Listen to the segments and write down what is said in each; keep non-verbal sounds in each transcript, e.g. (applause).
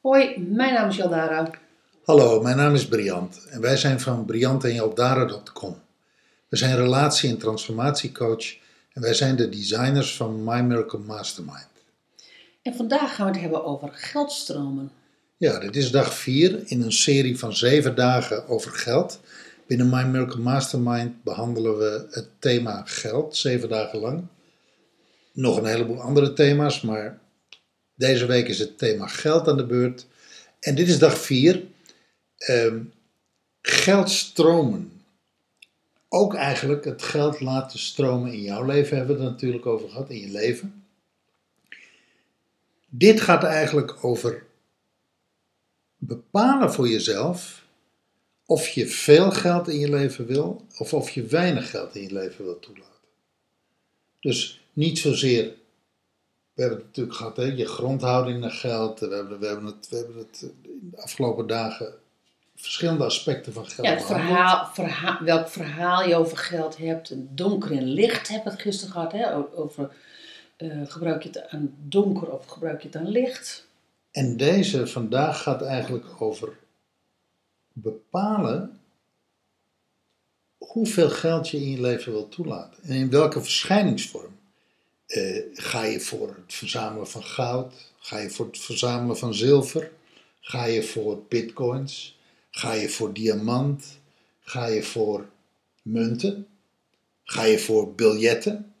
Hoi, mijn naam is Jaldara. Hallo, mijn naam is Briant en wij zijn van briantenjaldara.com. We zijn relatie- en transformatiecoach en wij zijn de designers van My Miracle Mastermind. En vandaag gaan we het hebben over geldstromen. Ja, dit is dag 4 in een serie van 7 dagen over geld. Binnen My Miracle Mastermind behandelen we het thema geld, 7 dagen lang. Nog een heleboel andere thema's, maar deze week is het thema geld aan de beurt. En dit is dag 4. Ehm geldstromen. Ook eigenlijk het geld laten stromen in jouw leven hebben we het natuurlijk over gehad, in je leven. Dit gaat eigenlijk over bepalen voor jezelf of je veel geld in je leven wil of of je weinig geld in je leven wil toelaten. Dus niet zozeer, we hebben het natuurlijk gehad, hè, je grondhouding naar geld, we hebben, we hebben, het, we hebben het in de afgelopen dagen verschillende aspecten van geld Ja, het verhaal, verha- welk verhaal je over geld hebt. Donker en licht hebben we het gisteren gehad. Hè? Over eh, gebruik je het aan donker of gebruik je het aan licht. En deze vandaag gaat eigenlijk over bepalen hoeveel geld je in je leven wilt toelaten. En in welke verschijningsvorm. Eh, ga je voor het verzamelen van goud? Ga je voor het verzamelen van zilver? Ga je voor bitcoins? Ga je voor diamant? Ga je voor munten? Ga je voor biljetten?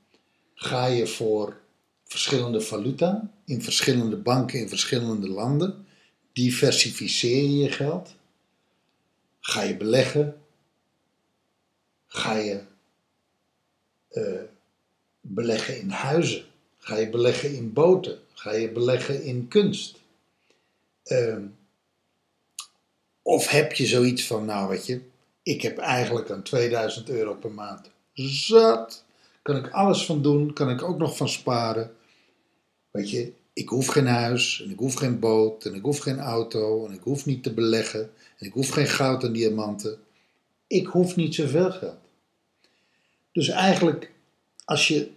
Ga je voor verschillende valuta in verschillende banken in verschillende landen? Diversificeer je je geld? Ga je beleggen? Ga je eh, beleggen in huizen? Ga je beleggen in boten? Ga je beleggen in kunst? Ehm, of heb je zoiets van, nou weet je, ik heb eigenlijk aan 2000 euro per maand zat. Kan ik alles van doen, kan ik ook nog van sparen. Weet je, ik hoef geen huis, en ik hoef geen boot, en ik hoef geen auto, en ik hoef niet te beleggen, en ik hoef geen goud en diamanten. Ik hoef niet zoveel geld. Dus eigenlijk, als je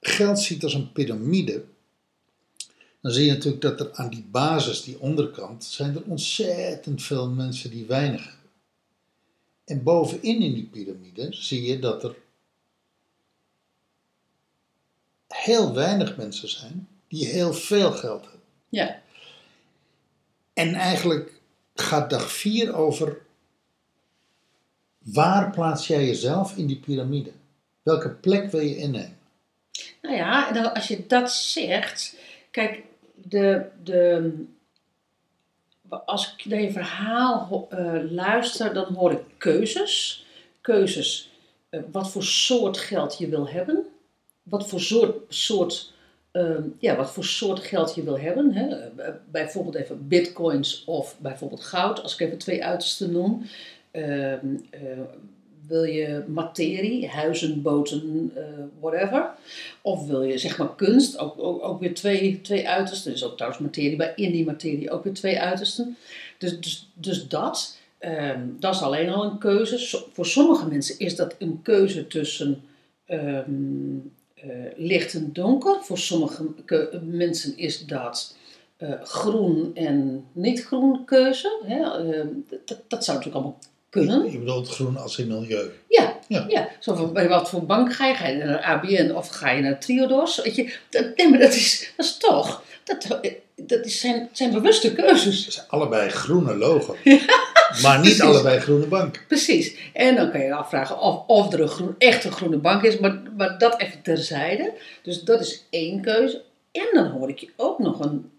geld ziet als een piramide, dan zie je natuurlijk dat er aan die basis, die onderkant, zijn er ontzettend veel mensen die weinig hebben. En bovenin in die piramide zie je dat er heel weinig mensen zijn die heel veel geld hebben. Ja, En eigenlijk gaat dag 4 over waar plaats jij jezelf in die piramide? Welke plek wil je innemen? nou ja, als je dat zegt. Kijk, de, de, als ik naar je verhaal eh, luister, dan hoor ik keuzes. Keuzes, eh, wat voor soort geld je wil hebben. Wat voor soort, soort, ehm, ja, wat voor soort geld je wil hebben. Hè? Bijvoorbeeld even bitcoins of bijvoorbeeld goud, als ik even twee uitersten noem. Ehm, eh, wil je materie, huizen, boten, eh, whatever. Of wil je zeg maar kunst, ook, ook, weer twee, twee uitersten. Er is ook trouwens materie, bij in die materie ook weer twee uitersten. Dus, dus, dus dat, ehm, dat is alleen al een keuze. Voor sommige mensen is dat een keuze tussen eh, licht en donker. Voor sommige mensen is dat eh, groen en niet groen keuze. Hè? Ehm, dat, dat zou natuurlijk allemaal kunnen. Je bedoelt groen als in milieu. Ja, Ja. ja. Zo van, bij wat voor bank ga je? Ga je naar ABN of ga je naar Triodos? Weet je, dat, nee, maar dat is, dat is toch, dat, dat is zijn, zijn bewuste keuzes. Het zijn allebei groene logo. (laughs) maar niet precies. allebei groene bank. Precies. En dan kan je je afvragen of, of er een groen, echt een groene bank is, maar, maar dat even terzijde. Dus dat is één keuze. En dan hoor ik je ook nog een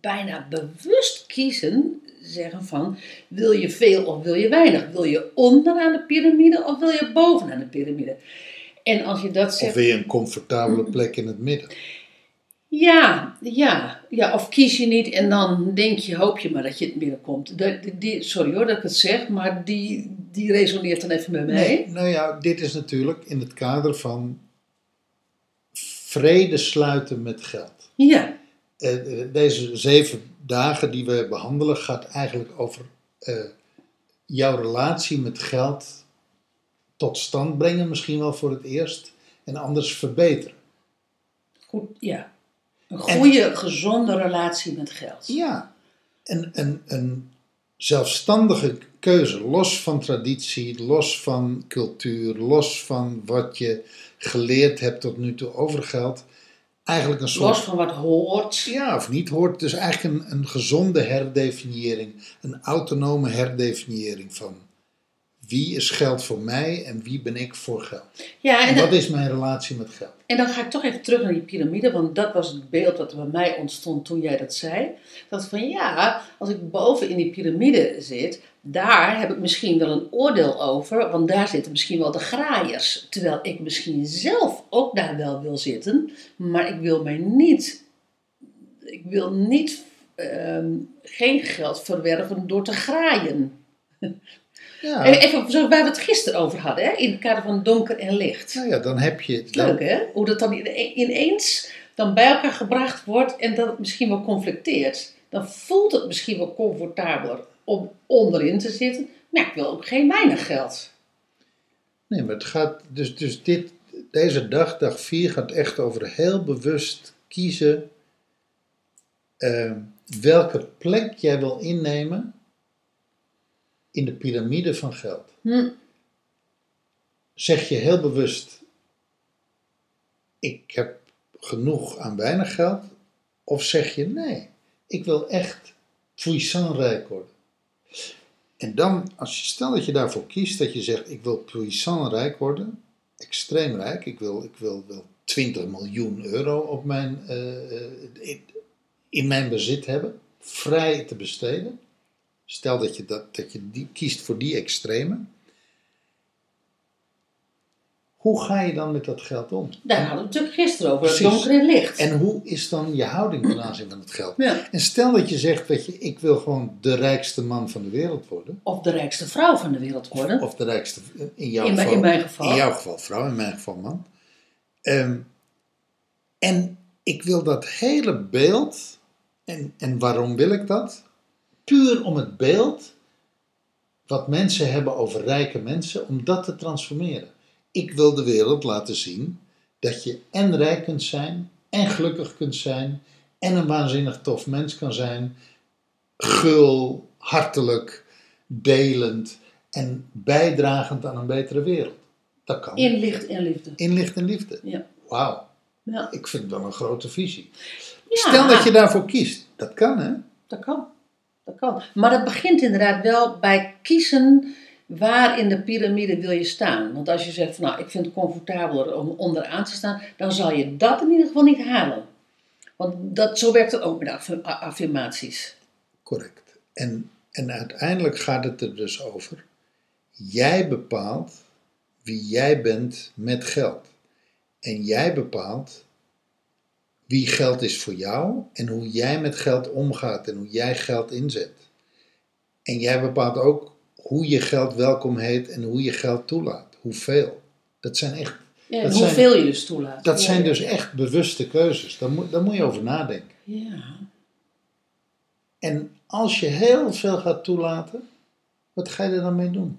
bijna bewust kiezen, zeggen van, wil je veel of wil je weinig? Wil je onderaan de piramide of wil je bovenaan de piramide? En als je dat Of zegt, wil je een comfortabele (clears throat) plek in het midden? Ja, ja, ja, of kies je niet en dan denk je, hoop je maar dat je het binnenkomt. Die, sorry hoor dat ik het zeg, maar die, die resoneert dan even met mij. Nee, nou ja, dit is natuurlijk in het kader van vrede sluiten met geld. Ja, eh, deze zeven dagen die we behandelen gaat eigenlijk over eh, jouw relatie met geld tot stand brengen, misschien wel voor het eerst, en anders verbeteren. Goed, ja. Een goede, gezonde relatie met geld. Ja, een, een, een zelfstandige keuze, los van traditie, los van cultuur, los van wat je geleerd hebt tot nu toe over geld. Eigenlijk een soort. Los van wat hoort. Ja, of niet hoort. Dus eigenlijk een, een gezonde herdefiniëring, een autonome herdefiniëring van wie is geld voor mij en wie ben ik voor geld. Ja, en, wat is mijn relatie met geld? en dan ga ik toch even terug naar die piramide, want dat was het beeld er bij mij ontstond toen jij dat zei. Dat van ja, als ik boven in die piramide zit, daar heb ik misschien wel een oordeel over, want daar zitten misschien wel de graaiers. Terwijl ik misschien zelf ook daar wel wil zitten, maar ik wil mij niet, ik wil niet, ehm, geen geld verwerven door te graaien. (laughs) Ja, Even zo waar we het gisteren over hadden, hè? in het kader van donker en licht. nou ja, dan heb je. Dan, Leuk hè? Hoe dat dan ine- ineens dan bij elkaar gebracht wordt en dat het misschien wel conflicteert. Dan voelt het misschien wel comfortabeler om onderin te zitten, maar ik wil ook geen weinig geld. Nee, maar het gaat. Dus, dus dit, deze dag, dag 4, gaat echt over heel bewust kiezen. eh, welke plek jij wil innemen. In de piramide van geld. Hm. Zeg je heel bewust. Ik heb genoeg aan weinig geld. Of zeg je nee, ik wil echt puissant rijk worden. En dan, als je, stel dat je daarvoor kiest, dat je zegt: Ik wil puissant rijk worden, extreem rijk, ik wil, ik wil wel 20 miljoen euro op mijn, eh, eh, in, in mijn bezit hebben, vrij te besteden. Stel dat je, dat, dat je die, kiest voor die extreme. Hoe ga je dan met dat geld om? Daar hadden we het natuurlijk gisteren over, het donker en licht. En hoe is dan je houding ten aanzien van het geld? Ja. En stel dat je zegt, weet je, ik wil gewoon de rijkste man van de wereld worden. Of de rijkste vrouw van de wereld worden. Of de rijkste, in jouw In geval. in mijn geval. In jouw geval vrouw, in mijn geval man. Ehm, en ik wil dat hele beeld, en, en waarom wil ik dat? Puur om het beeld wat mensen hebben over rijke mensen, om dat te transformeren. Ik wil de wereld laten zien dat je en rijk kunt zijn, en gelukkig kunt zijn, en een waanzinnig tof mens kan zijn, gul, hartelijk, delend en bijdragend aan een betere wereld. Dat kan. In licht en liefde. In licht en liefde. Ja. Wauw, Ja. ik vind het wel een grote visie. Ja. Stel dat je daarvoor kiest. Dat kan hè? Dat kan. Maar dat begint inderdaad wel bij kiezen waar in de piramide wil je staan. Want als je zegt van nou, ik vind het comfortabeler om onderaan te staan, dan zal je dat in ieder geval niet halen. Want dat, zo werkt het ook met affirmaties. Correct. En, en uiteindelijk gaat het er dus over. Jij bepaalt wie jij bent met geld. En jij bepaalt wie geld is voor jou en hoe jij met geld omgaat en hoe jij geld inzet. En jij bepaalt ook hoe je geld welkom heet en hoe je geld toelaat. Hoeveel. Dat zijn echt Ja, Dat en zijn- hoeveel je dus toelaat. Dat Ja, zijn ja. dus echt bewuste keuzes. Daar moet, daar moet je over nadenken. Ja. En als je heel veel gaat toelaten, wat ga je er dan mee doen?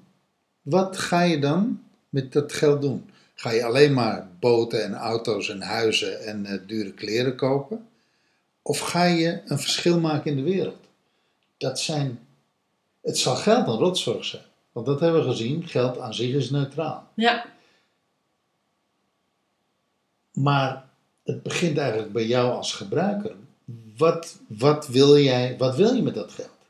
Wat ga je dan met dat geld doen? Ga je alleen maar boten en auto's en huizen en eh, dure kleren kopen? Of ga je een verschil maken in de wereld? Dat zijn. Het zal geld een rotzorg zijn. Want dat hebben we gezien, geld aan zich is neutraal. ja. Maar het begint eigenlijk bij jou als gebruiker. Wat, wat, wil, jij, wat wil je met dat geld?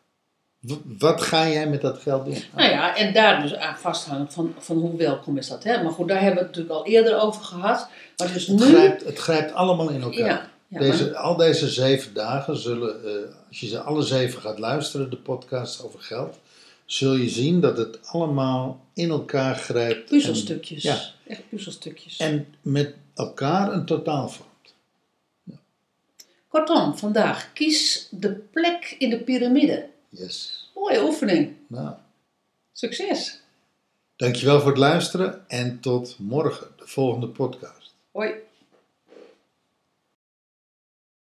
Wat ga jij met dat geld doen? Nou ja, en daar dus aan vasthangen van, van hoe welkom is dat. Hè? Maar goed, daar hebben we het natuurlijk al eerder over gehad. Maar dus het, nu... grijpt, het grijpt allemaal in elkaar. ja, ja, deze, maar- al deze zeven dagen zullen, eh, als je ze alle zeven gaat luisteren, de podcast over geld, zul je zien dat het allemaal in elkaar grijpt. puzzelstukjes. En, ja, Echt puzzelstukjes. en met elkaar een totaal vormt. Kortom, vandaag kies de plek in de piramide. Yes. Mooie oefening. Nou, Succes. dankjewel voor het luisteren en tot morgen, de volgende podcast. Hoi.